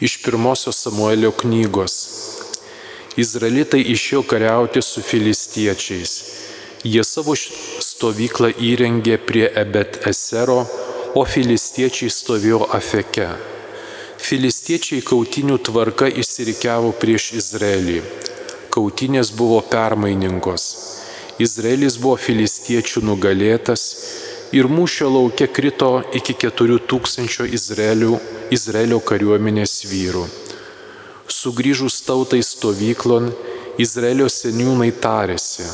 Iš pirmosios Samuelio knygos. Izraelitai išėjo kariauti su filistiečiais. Jie savo stovyklą įrengė prie Ebet Esero, o filistiečiai stovėjo Afeke. Filistiečiai kautinių tvarka išsirikiavo prieš Izraelį. Kautinės buvo permainingos. Izraelis buvo filistiečių nugalėtas ir mūšio laukia krito iki 4000 Izraelio, Izraelio kariuomenės vyrų. Sugryžus tautai stovyklon, Izraelio seniūnai tarėsi,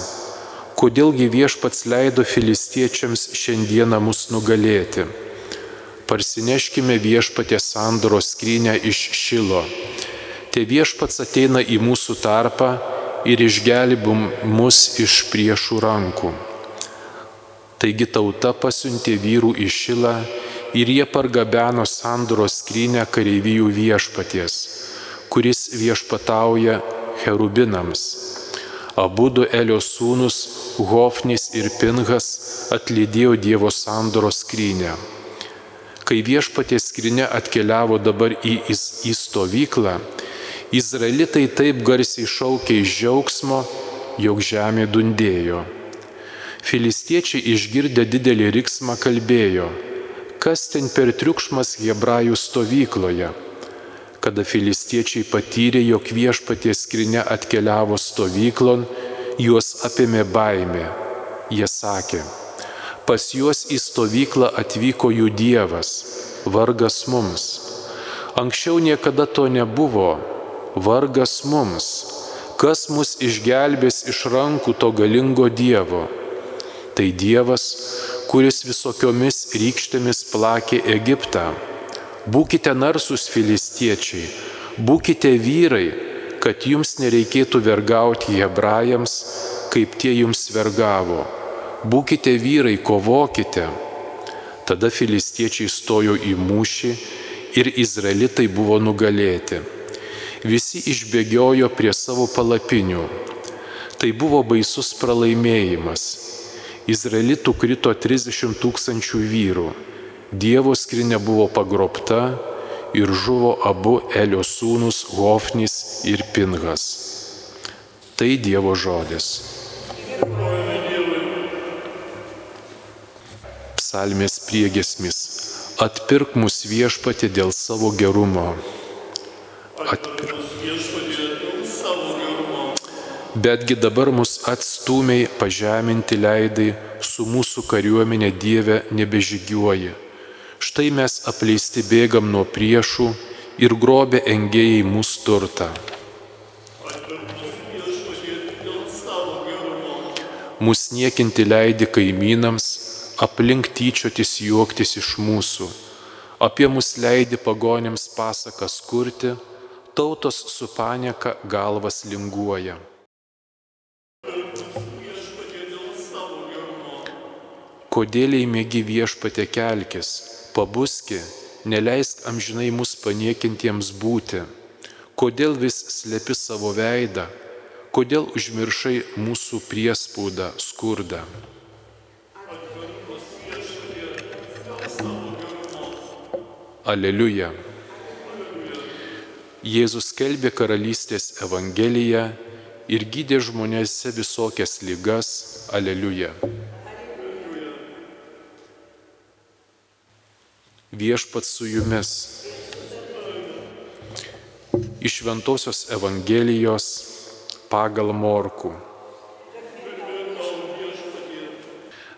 kodėlgi viešpats leido filistiečiams šiandieną mus nugalėti. Parsineškime viešpatės sandoros skrynę iš Šilo. Te viešpats ateina į mūsų tarpą ir išgelbim mus iš priešų rankų. Taigi tauta pasiuntė vyrų į Šilą ir jie pargabeno sandoros skrynę kareivijų viešpaties, kuris viešpatauja cherubinams. Abu du Elio sūnus, Hofnis ir Pinhas, atlydėjo Dievo sandoros skrynę. Kai viešpatės skrinė atkeliavo dabar į, į, į stovyklą, Izraelitai taip garsiai šaukė iš džiaugsmo, jog žemė dundėjo. Filistiečiai išgirdę didelį riksmą kalbėjo, kas ten per triukšmas Hebrajų stovykloje. Kada filistiečiai patyrė, jog viešpaties skrinė atkeliavo stovyklon, juos apėmė baimė. Jie sakė, pas juos į stovyklą atvyko jų Dievas, vargas mums. Anksčiau niekada to nebuvo, vargas mums. Kas mus išgelbės iš rankų to galingo Dievo? Tai Dievas, kuris visokiomis rykštėmis plakė Egiptą. Būkite narsus filistiečiai, būkite vyrai, kad jums nereikėtų vergauti hebrajams, kaip tie jums vergavo. Būkite vyrai, kovokite. Tada filistiečiai stojo į mūšį ir izraelitai buvo nugalėti. Visi išbėgiojo prie savo palapinių. Tai buvo baisus pralaimėjimas. Izraelitų krito 30 tūkstančių vyrų. Dievo skrinė buvo pagrobta ir žuvo abu Elio sūnus Hofnis ir Pingas. Tai Dievo žodis. Psalmės priegesmis. Atpirk mus viešpati dėl savo gerumo. Atpirk. Betgi dabar mus atstumiai pažeminti leidai, su mūsų kariuomenė Dieve nebežygiuoji. Štai mes apleisti bėgam nuo priešų ir grobė engėjai mūsų turtą. Mūsų niekinti leidi kaimynams, aplink tyčiotis juoktis iš mūsų, apie mus leidi pagonėms pasakas kurti, tautos su panieka galvas linguoja. Kodėl įmėgi viešpate kelkis, pabuski, neleisk amžinai mus paniekintiems būti. Kodėl vis slepi savo veidą, kodėl užmiršai mūsų priespaudą, skurdą. Aleliuja. Jėzus kelbė karalystės evangeliją ir gydė žmonėse visokias lygas. Aleliuja. Viešpat su jumis. Iš Ventosios Evangelijos pagal Morku.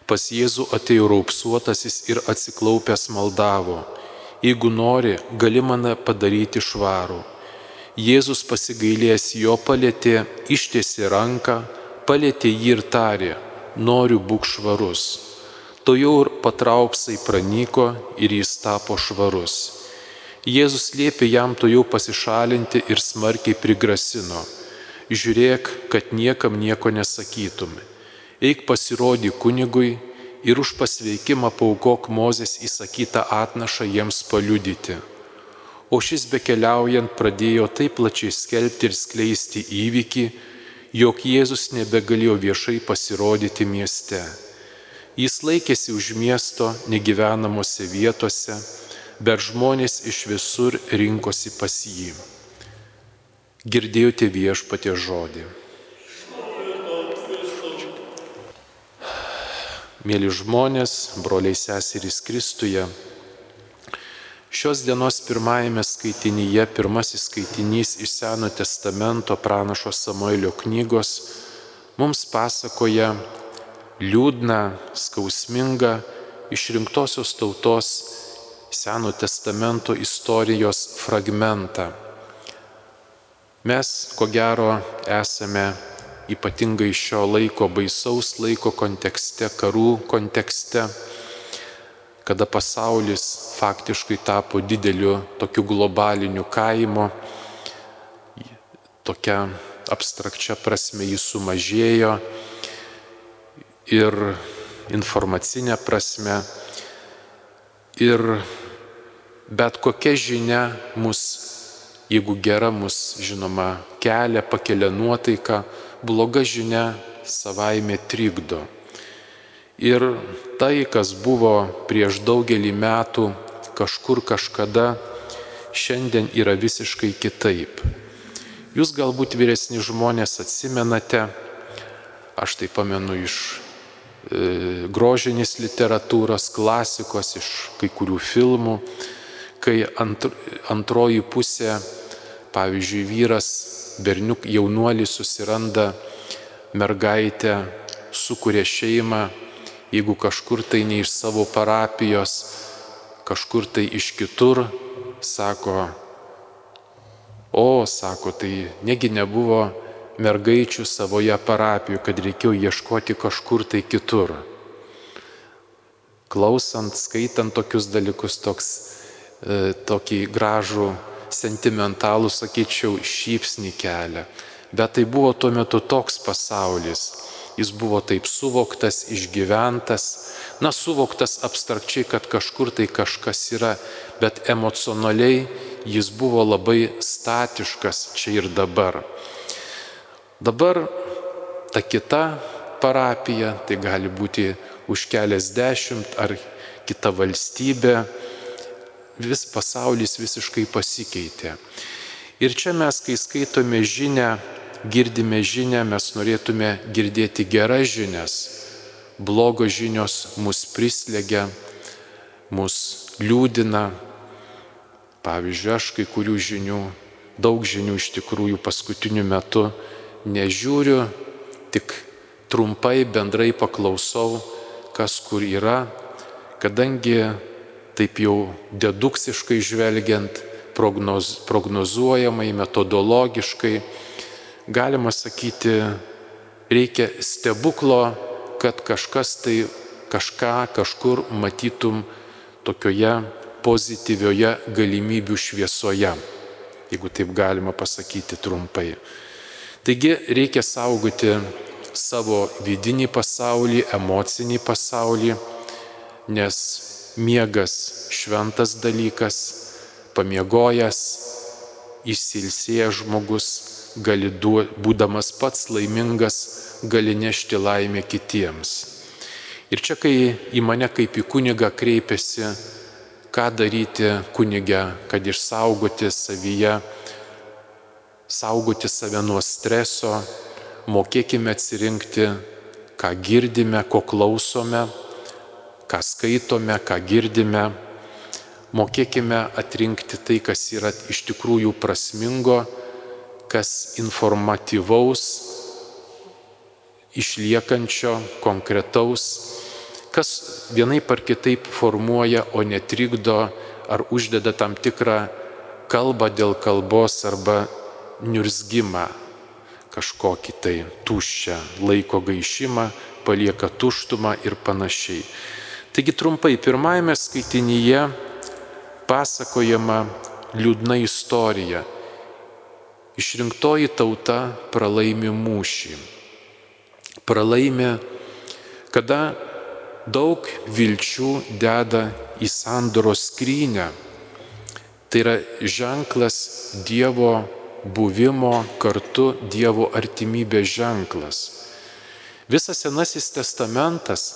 Pas Jėzų atėjo raupsuotasis ir atsiklaupęs maldavo, jeigu nori, gali mane padaryti švarų. Jėzus pasigailėjęs jo palėtė, ištiesi ranką, palėtė jį ir tarė, noriu būk švarus to jau ir patrauksai pranyko ir jis tapo švarus. Jėzus liepė jam to jau pasišalinti ir smarkiai prigrasino. Žiūrėk, kad niekam nieko nesakytum. Eik pasirodį kunigui ir už pasveikimą paukok Mozės įsakytą atnašą jiems paliudyti. O šis bekeliaujant pradėjo taip plačiai skelbti ir skleisti įvykį, jog Jėzus nebegalėjo viešai pasirodyti mieste. Jis laikėsi už miesto negyvenamose vietose, bet žmonės iš visur rinkosi pas jį. Girdėjote viešpatie žodį. Mėly žmonės, broliai seserys Kristuje, šios dienos pirmajame skaitinyje, pirmasis skaitinys iš Seno testamento pranašo Samuelio knygos mums pasakoja liūdną, skausmingą išrinktosios tautos Seno testamento istorijos fragmentą. Mes, ko gero, esame ypatingai šio laiko baisaus laiko kontekste, karų kontekste, kada pasaulis faktiškai tapo dideliu tokiu globaliniu kaimu, tokia abstrakčia prasme jis sumažėjo ir informacinė prasme. Ir bet kokia žinia mus, jeigu gera mus, žinoma, kelia, pakelia nuotaiką, bloga žinia savaime trikdo. Ir tai, kas buvo prieš daugelį metų kažkur kažkada, šiandien yra visiškai kitaip. Jūs galbūt vyresni žmonės atsimenate, aš tai pamenu iš grožinės literatūros, klasikos, iš kai kurių filmų, kai ant, antroji pusė, pavyzdžiui, vyras berniuk jaunuolis susiranda mergaitę, sukuria šeimą, jeigu kažkur tai ne iš savo parapijos, kažkur tai iš kitur, sako, o, sako, tai negi nebuvo mergaičių savoje parapijoje, kad reikėjo ieškoti kažkur tai kitur. Klausant, skaitant tokius dalykus, toks, e, tokį gražų sentimentalų, sakyčiau, šypsnį kelia. Bet tai buvo tuo metu toks pasaulis. Jis buvo taip suvoktas, išgyventas, na, suvoktas abstrakčiai, kad kažkur tai kažkas yra, bet emocionaliai jis buvo labai statiškas čia ir dabar. Dabar ta kita parapija, tai gali būti už keliasdešimt ar kita valstybė, vis pasaulis visiškai pasikeitė. Ir čia mes, kai skaitome žinę, girdime žinę, mes norėtume girdėti geras žinias. Blogos žinios mus prislegia, mus liūdina. Pavyzdžiui, aš kai kurių žinių, daug žinių iš tikrųjų paskutiniu metu nežiūriu, tik trumpai bendrai paklausau, kas kur yra, kadangi taip jau deduksiškai žvelgiant, prognoz, prognozuojamai, metodologiškai, galima sakyti, reikia stebuklo, kad kažkas tai kažką kažkur matytum tokioje pozityvioje galimybių šviesoje, jeigu taip galima pasakyti trumpai. Taigi reikia saugoti savo vidinį pasaulį, emocinį pasaulį, nes miegas šventas dalykas, pamiegojęs, išsilsėjęs žmogus, gali duo, būdamas pats laimingas, gali nešti laimę kitiems. Ir čia, kai į mane kaip į kunigą kreipiasi, ką daryti kunigę, kad išsaugoti savyje, saugoti save nuo streso, mokėkime atsirinkti, ką girdime, ko klausome ką skaitome, ką girdime, mokėkime atrinkti tai, kas yra iš tikrųjų prasmingo, kas informatyvaus, išliekančio, konkretaus, kas vienai par kitaip formuoja, o netrikdo ar uždeda tam tikrą kalbą dėl kalbos arba niurzgimą, kažkokį tai tuščią laiko gaišimą, palieka tuštumą ir panašiai. Taigi trumpai, pirmajame skaitinyje pasakojama liūdna istorija. Išrinktoji tauta pralaimi mūšį. Pralaimi, kada daug vilčių deda į sandoros skrynę. Tai yra ženklas Dievo buvimo kartu Dievo artimybės ženklas. Visas Senasis testamentas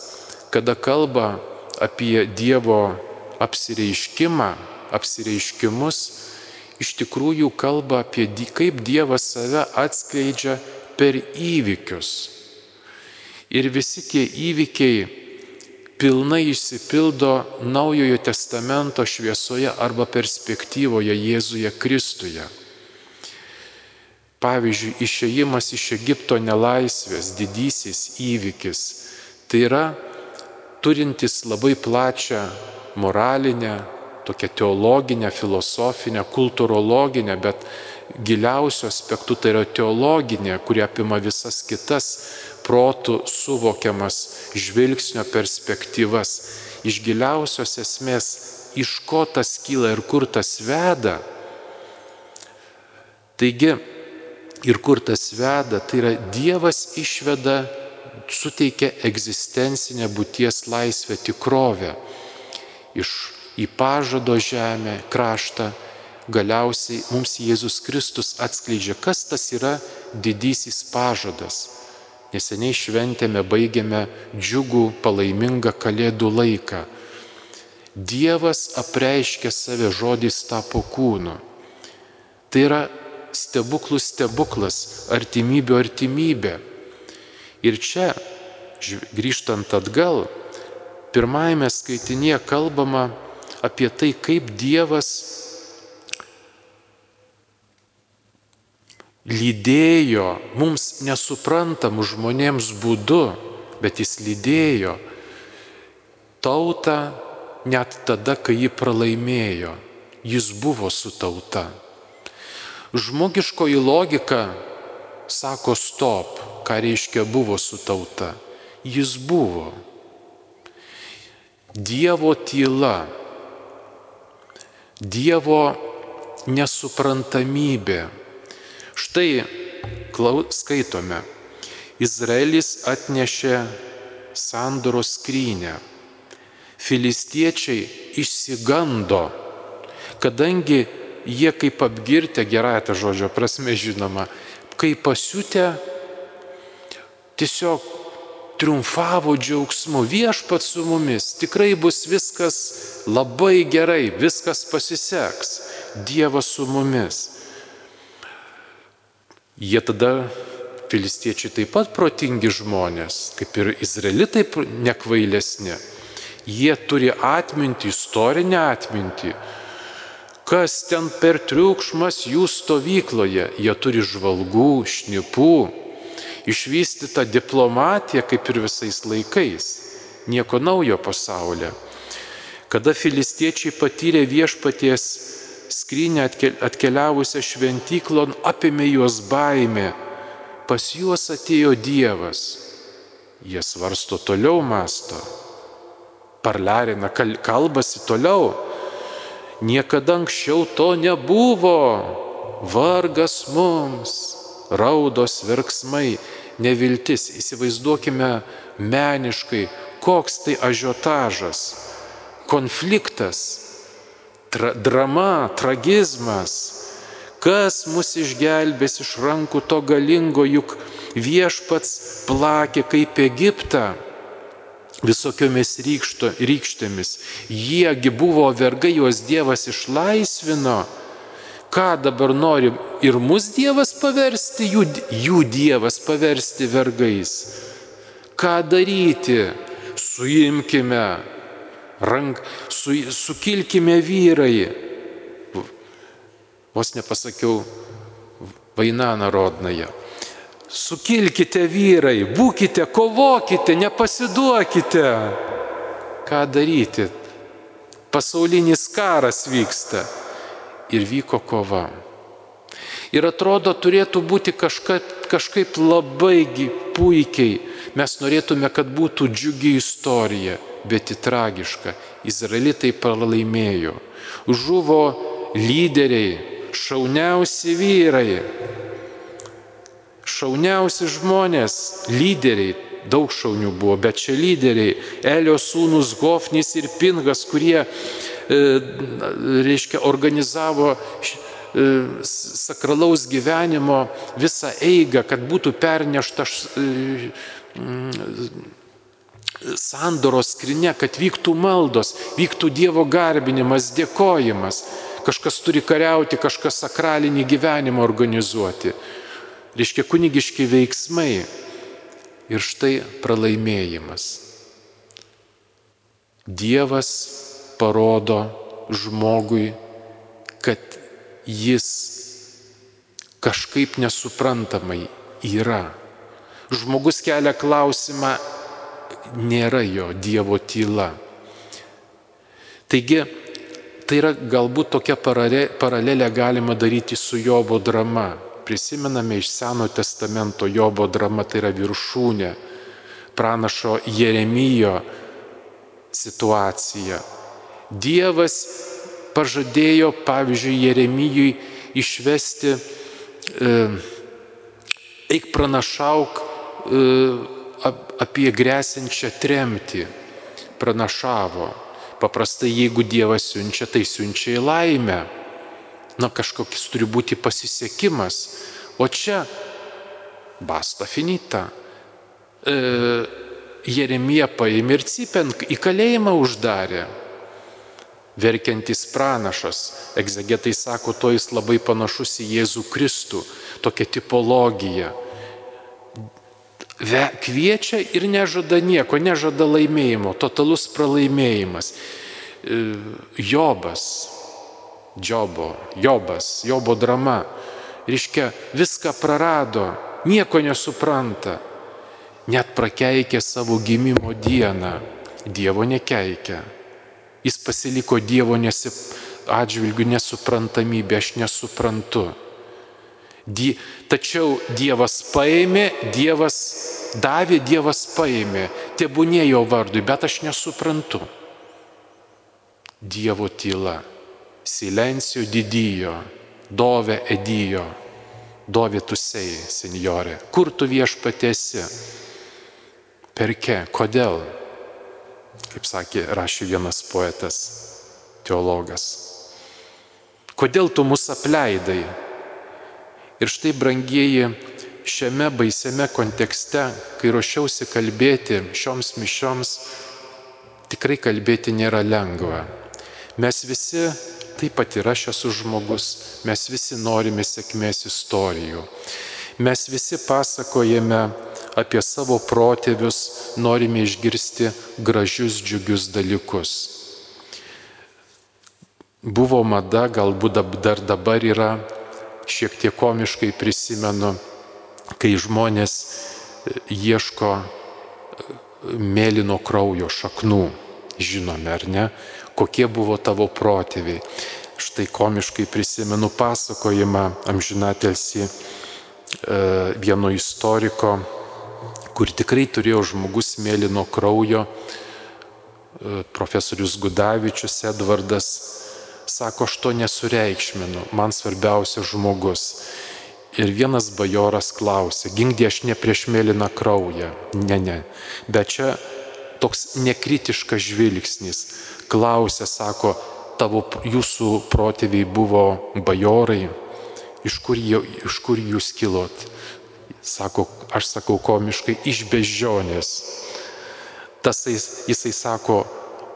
kada kalba apie Dievo apsireiškimą, apsireiškimus, iš tikrųjų kalba apie kaip Dievas save atskleidžia per įvykius. Ir visi tie įvykiai pilnai išsipildo Naujojo testamento šviesoje arba perspektyvoje Jėzuje Kristuje. Pavyzdžiui, išėjimas iš Egipto nelaisvės, didysis įvykis. Tai yra turintis labai plačią moralinę, tokią teologinę, filosofinę, kultūrologinę, bet giliausių aspektų tai yra teologinė, kuri apima visas kitas protų suvokiamas žvilgsnio perspektyvas, iš giliausios esmės, iš ko tas kyla ir kur tas veda. Taigi, ir kur tas veda, tai yra Dievas išveda, suteikia egzistencinę būties laisvę tikrovę iš į pažado žemę, kraštą, galiausiai mums Jėzus Kristus atskleidžia, kas tas yra didysis pažadas. Neseniai šventėme, baigėme džiugų, palaimingą kalėdų laiką. Dievas apreiškia save žodis tapo kūnu. Tai yra stebuklų stebuklas, artimybė artimybė. Ir čia, grįžtant atgal, pirmajame skaitinėje kalbama apie tai, kaip Dievas lydėjo mums nesuprantamų žmonėms būdu, bet jis lydėjo tautą net tada, kai ji pralaimėjo. Jis buvo su tauta. Žmogiškoji logika sako stop, ką reiškia buvo su tauta. Jis buvo. Dievo tyla, Dievo nesuprantamybė Štai skaitome, Izraelis atnešė sandoros skrynę. Filistiečiai išsigando, kadangi jie kaip apgirtę gerąją žodžio prasme žinoma, kai pasiutę tiesiog triumfavo džiaugsmu, viešpat su mumis, tikrai bus viskas labai gerai, viskas pasiseks, Dievas su mumis. Jie tada, filistiečiai taip pat protingi žmonės, kaip ir izraelitai nekvailesni. Jie turi atmintį, istorinę atmintį. Kas ten per triukšmas jų stovykloje? Jie turi žvalgų, šnipų, išvystytą diplomatiją kaip ir visais laikais. Nieko naujo pasaulyje. Kada filistiečiai patyrė viešpaties skrynę atkeliavusią šventyklon apėmė juos baimė. Pas juos atėjo Dievas. Jie svarsto toliau masto. Parlarina, kalbasi toliau. Niekada anksčiau to nebuvo. Vargas mums, raudos verksmai, neviltis. Įsivaizduokime meniškai, koks tai ažiotažas, konfliktas tra drama, tragizmas. Kas mus išgelbės iš rankų to galingo, juk viešpats plakė kaip Egiptą visokiomis rykšto, rykštėmis. Jiegi buvo vergai, juos Dievas išlaisvino. Ką dabar nori ir mus Dievas paversti, jų, jų Dievas paversti vergais. Ką daryti? Suimkime rank, su, sukilkime vyrai. Vos nepasakiau vaina narodnaja. Sukilkite vyrai, būkite, kovokite, nepasiduokite. Ką daryti? Pasaulinis karas vyksta. Ir vyko kova. Ir atrodo, turėtų būti kažkaip, kažkaip labai puikiai. Mes norėtume, kad būtų džiugi istorija bet į tragišką. Izraelitai pralaimėjo. Žuvo lyderiai, šauniausi vyrai, šauniausi žmonės, lyderiai, daug šaunių buvo, bet čia lyderiai, Elio sūnus Gofnis ir Pingas, kurie, e, reiškia, organizavo e, sakralaus gyvenimo visą eigą, kad būtų pernešta e, sandoros skrinė, kad vyktų maldos, vyktų Dievo garbinimas, dėkojimas. Kažkas turi kariauti, kažkas sakralinį gyvenimą organizuoti. Reiškia kunigiški veiksmai. Ir štai pralaimėjimas. Dievas parodo žmogui, kad jis kažkaip nesuprantamai yra. Žmogus kelia klausimą, nėra jo Dievo tyla. Taigi, tai yra galbūt tokia paralelė galima daryti su Jobo drama. Prisimename iš Seno testamento Jobo drama, tai yra viršūnė, pranašo Jeremijo situacija. Dievas pažadėjo, pavyzdžiui, Jeremijui išvesti, e, eik pranašauk e, apie grėsinčią tremtį pranašavo. Paprastai jeigu Dievas siunčia, tai siunčia į laimę. Na kažkoks turi būti pasisekimas. O čia basta finita. E, Jeremija paėmė ir Cipen į kalėjimą uždarė. Verkiantis pranašas, egzegetai sako, to jis labai panašus į Jėzų Kristų, tokia tipologija kviečia ir nežada nieko, nežada laimėjimo, totalus pralaimėjimas. E, Jobas, Džobo, Jobas, Jobo drama, reiškia, viską prarado, nieko nesupranta, net prakeikė savo gimimo dieną, Dievo nekeikia. Jis pasiliko Dievo nesip, atžvilgių nesuprantamybę, aš nesuprantu. Die, tačiau Dievas paėmė, Dievas davė, Dievas paėmė, tebūnė jo vardui, bet aš nesuprantu. Dievo tyla, silencio didijo, dove edijo, dove tusiai, senjorė. Kur tu viešpatėsi? Perke, kodėl? Kaip sakė, rašė vienas poetas, teologas. Kodėl tu mus apleidai? Ir štai, brangieji, šiame baisiame kontekste, kai ruošiausi kalbėti šioms mišioms, tikrai kalbėti nėra lengva. Mes visi, taip pat ir aš esu žmogus, mes visi norime sėkmės istorijų. Mes visi pasakojame apie savo protėvius, norime išgirsti gražius, džiugius dalykus. Buvo mada, galbūt dar dabar yra šiek tiek komiškai prisimenu, kai žmonės e, ieško e, mėlyno kraujo šaknų, žinome ar ne, kokie buvo tavo protėviai. Štai komiškai prisimenu pasakojimą amžinatelsi e, vieno istoriko, kur tikrai turėjo žmogus mėlyno kraujo, profesorius Gudavičius Edvardas sako, aš to nesureikšminu, man svarbiausia žmogus. Ir vienas bajoras klausė, gingdė aš ne prieš mėlyną kraują, ne, ne, bet čia toks nekritiškas žvilgsnis. Klausė, sako, tavo jūsų protėviai buvo bajorai, iš kur, jie, iš kur jūs kilot? Sako, aš sakau komiškai, iš bežionės. Tas jisai sako,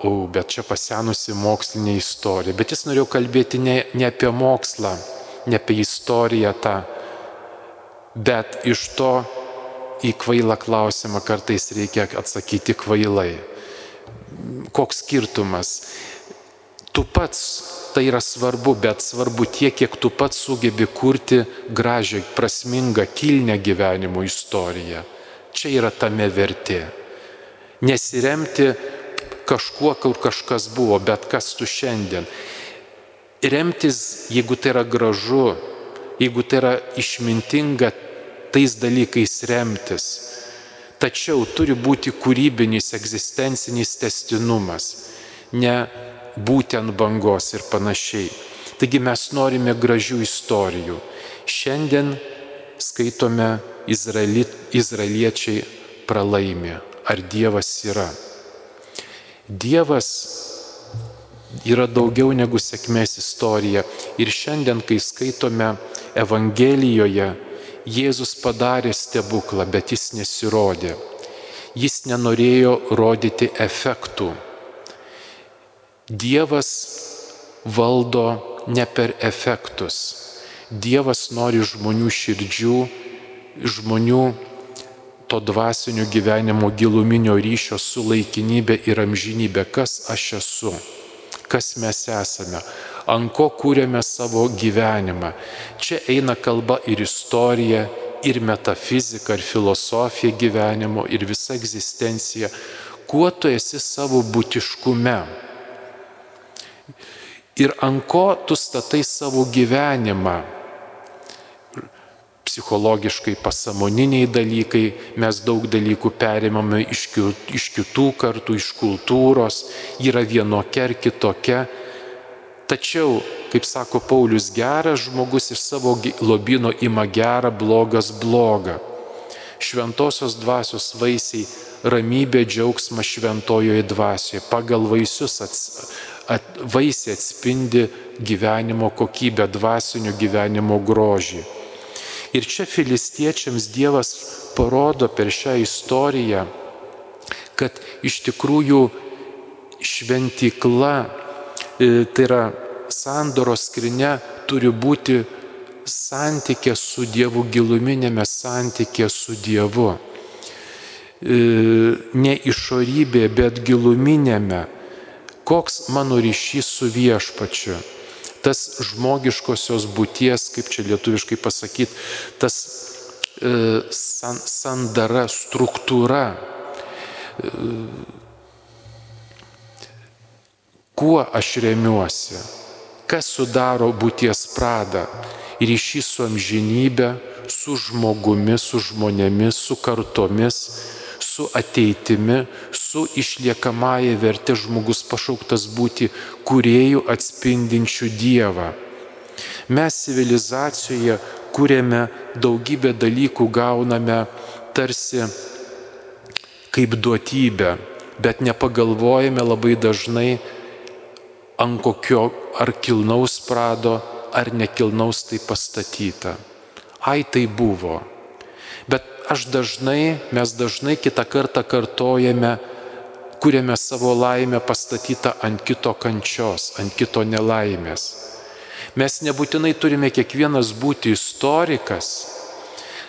o, bet čia pasenusi mokslinė istorija. Bet jis norėjo kalbėti ne, ne apie mokslą, ne apie istoriją tą, bet iš to į kvailą klausimą kartais reikia atsakyti kvailai. Koks skirtumas? Tu pats tai yra svarbu, bet svarbu tiek, kiek tu pats sugebi kurti gražią, prasmingą, kilnę gyvenimo istoriją. Čia yra tame vertė. Nesiremti kažkuo, kur kažkas buvo, bet kas tu šiandien. Remtis, jeigu tai yra gražu, jeigu tai yra išmintinga, tais dalykais remtis. Tačiau turi būti kūrybinis, egzistencinis testinumas, ne būti ant bangos ir panašiai. Taigi mes norime gražių istorijų. Šiandien skaitome Izraeli, izraeliečiai pralaimė. Ar Dievas yra? Dievas yra daugiau negu sėkmės istorija. Ir šiandien, kai skaitome Evangelijoje, Jėzus padarė stebuklą, bet jis nesirodė. Jis nenorėjo rodyti efektų. Dievas valdo ne per efektus. Dievas nori žmonių širdžių, žmonių to dvasinio gyvenimo giluminio ryšio su laikinybė ir amžinybė. Kas aš esu? Kas mes esame? Ant ko kūrėme savo gyvenimą? Čia eina kalba ir istorija, ir metafizika, ir filosofija gyvenimo, ir visa egzistencija. Kuo tu esi savo būtiškume? Ir ant ko tu statai savo gyvenimą? Psichologiškai pasamoniniai dalykai, mes daug dalykų perimame iš, kitų kartų, iš kultūros, yra vienokia ar kitokia. Tačiau kaip sako Paulius, geras žmogus iš savo lobino ima gerą, blogas blogą. Šventosios dvasios vaisiai - ramybė, džiaugsmas šventojoje dvasioje. Pagal vaisius ats, at, vaisiai atspindi gyvenimo kokybę, dvasinio gyvenimo grožį. Ir čia filistiečiams Dievas parodo per šią istoriją, kad iš tikrųjų šventikla, tai yra sandoros skrinė turi būti santykė su Dievu, giluminėme santykė su Dievu. E, ne išorybė, bet giluminėme. Koks mano ryšys su viešpačiu? Tas žmogiškosios būties, kaip čia lietuviškai pasakyti, tas e, san, sandara, struktūra. E, kuo aš remiuosi? kas sudaro būties pradą - ryšys su amžinybė, su žmogumi, su žmonėmis, su kartomis, su ateitimi, su išliekamąją vertę žmogus pašauktas būti kuriejų atspindinčių Dievą. Mes civilizacijoje kūrėme daugybę dalykų, gauname tarsi kaip duotybę, bet nepagalvojame labai dažnai, ant kokio ar kilnaus prado, ar nekilnaus tai pastatyta. Ai tai buvo. Bet aš dažnai, mes dažnai kitą kartą kartojame, kuriame savo laimę pastatytą ant kito kančios, ant kito nelaimės. Mes nebūtinai turime kiekvienas būti istorikas,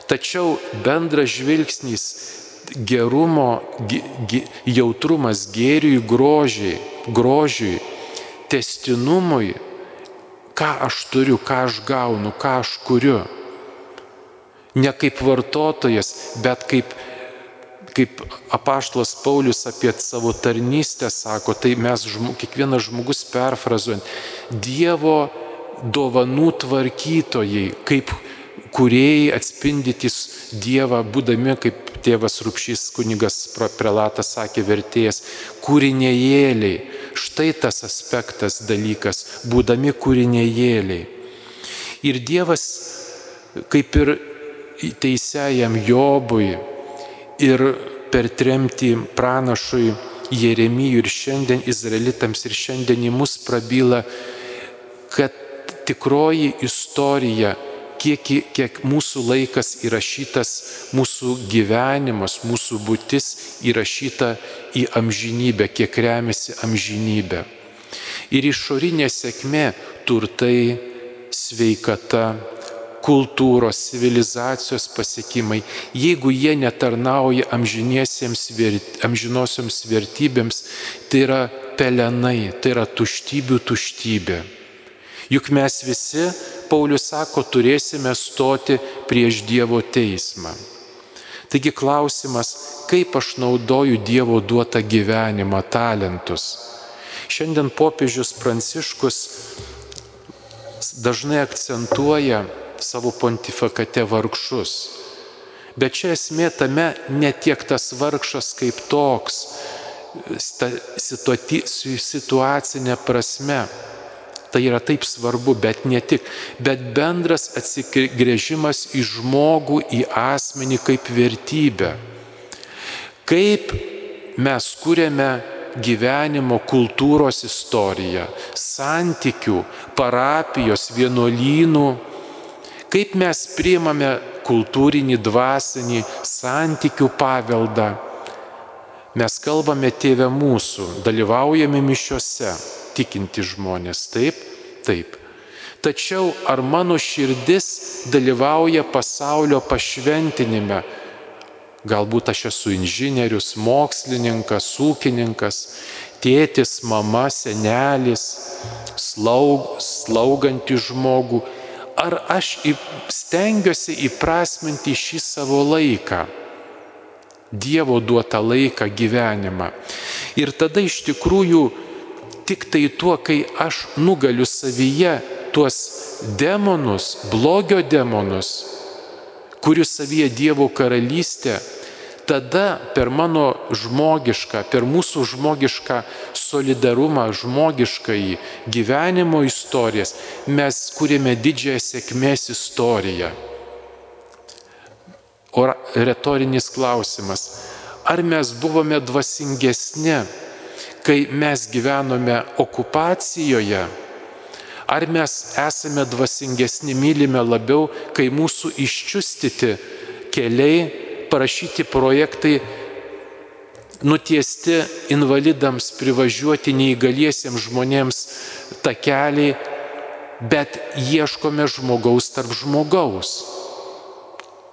tačiau bendras žvilgsnis gerumo, jautrumas gėriui, grožiai, grožiui testinumui, ką aš turiu, ką aš gaunu, ką aš kuriu. Ne kaip vartotojas, bet kaip, kaip apaštlas Paulius apie savo tarnystę sako, tai mes, kiekvienas žmogus perfrazuojant, Dievo dovanų tvarkytojai, kaip kuriejai atspindytis Dievą, būdami, kaip tėvas Rupšys kunigas prelatas sakė vertėjas, kūrinėjėliai, Štai tas aspektas dalykas, būdami kūrinėjėliai. Ir Dievas, kaip ir teisėjam Jobui ir per tremtį pranašui Jeremijui ir šiandien izraelitams ir šiandien į mus prabyla, kad tikroji istorija kiek, kiek mūsų laikas įrašytas, mūsų gyvenimas, mūsų būtis įrašyta į amžinybę, kiek remiasi amžinybė. Ir išorinė sėkmė - turtai, sveikata, kultūros, civilizacijos pasiekimai, jeigu jie netarnauja amžinosioms vertybėms, tai yra pelenai, tai yra tuštybių tuštybė. Juk mes visi Paulius sako, turėsime stoti prieš Dievo teismą. Taigi klausimas, kaip aš naudoju Dievo duotą gyvenimą, talentus. Šiandien popiežius Pranciškus dažnai akcentuoja savo pontifikate vargšus. Bet čia esmė tame ne tiek tas vargšas kaip toks, situacinė prasme, Tai yra taip svarbu, bet ne tik, bet bendras atsigrėžimas į žmogų, į asmenį kaip vertybę. Kaip mes kūrėme gyvenimo kultūros istoriją, santykių, parapijos, vienuolynų, kaip mes priimame kultūrinį, dvasinį santykių paveldą, Mes kalbame tėvę mūsų, dalyvaujame mišiuose, tikinti žmonės, taip, taip. Tačiau ar mano širdis dalyvauja pasaulio pašventinime? Galbūt aš esu inžinierius, mokslininkas, ūkininkas, tėtis, mama, senelis, slaug, slaugantį žmogų. Ar aš stengiuosi įprasminti šį savo laiką? Dievo duotą laiką gyvenimą. Ir tada iš tikrųjų tik tai tuo, kai aš nugaliu savyje tuos demonus, blogio demonus, kurių savyje Dievo karalystė, tada per mano žmogišką, per mūsų žmogišką solidarumą, žmogiškai gyvenimo istorijas, mes kūrėme didžiąją sėkmės istoriją. O retorinis klausimas, ar mes buvome dvasingesni, kai mes gyvenome okupacijoje, ar mes esame dvasingesni, mylime labiau, kai mūsų iščiustyti keliai, parašyti projektai, nutiesti invalidams privažiuoti neįgaliesiems žmonėms takeliai, bet ieškome žmogaus tarp žmogaus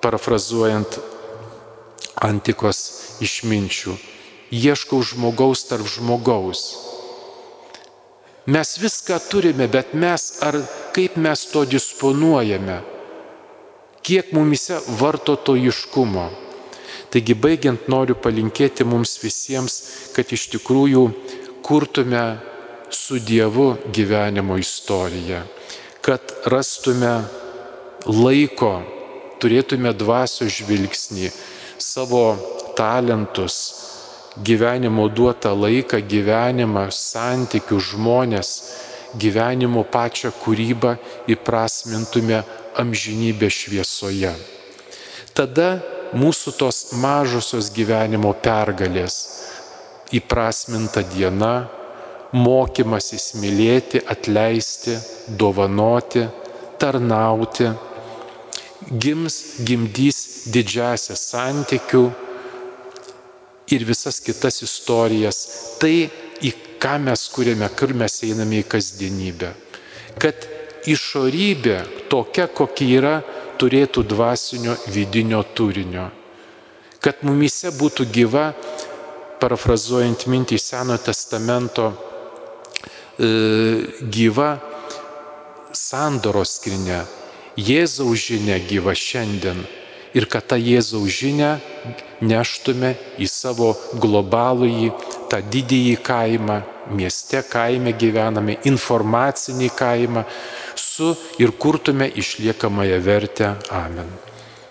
parafrazuojant antikos išminčių. Ieškau žmogaus tarp žmogaus. Mes viską turime, bet mes ar kaip mes to disponuojame, kiek mumise vartotojiškumo. Taigi baigiant noriu palinkėti mums visiems, kad iš tikrųjų kurtume su Dievu gyvenimo istoriją, kad rastume laiko turėtume dvasio žvilgsnį, savo talentus, gyvenimo duotą laiką, gyvenimą, santykių žmonės, gyvenimo pačią kūrybą įprasmintume amžinybę šviesoje. Tada mūsų tos mažosios gyvenimo pergalės įprasminta diena, mokymasis mylėti, atleisti, dovanoti, tarnauti gims, gimdys didžiasias santykių ir visas kitas istorijas. Tai, į ką mes kūrėme, kur mes einame į kasdienybę. Kad išorybė tokia, kokia yra, turėtų dvasinio vidinio turinio. Kad mumise būtų gyva, parafrazuojant mintį Senojo testamento, e, gyva sandoros skrinė, Jėzaus žinia gyva šiandien ir kad tą Jėzaus žinią neštume į savo globalųjį, tą didįjį kaimą, mieste kaime gyvename, informacinį kaimą su ir kurtume išliekamąją vertę. Amen.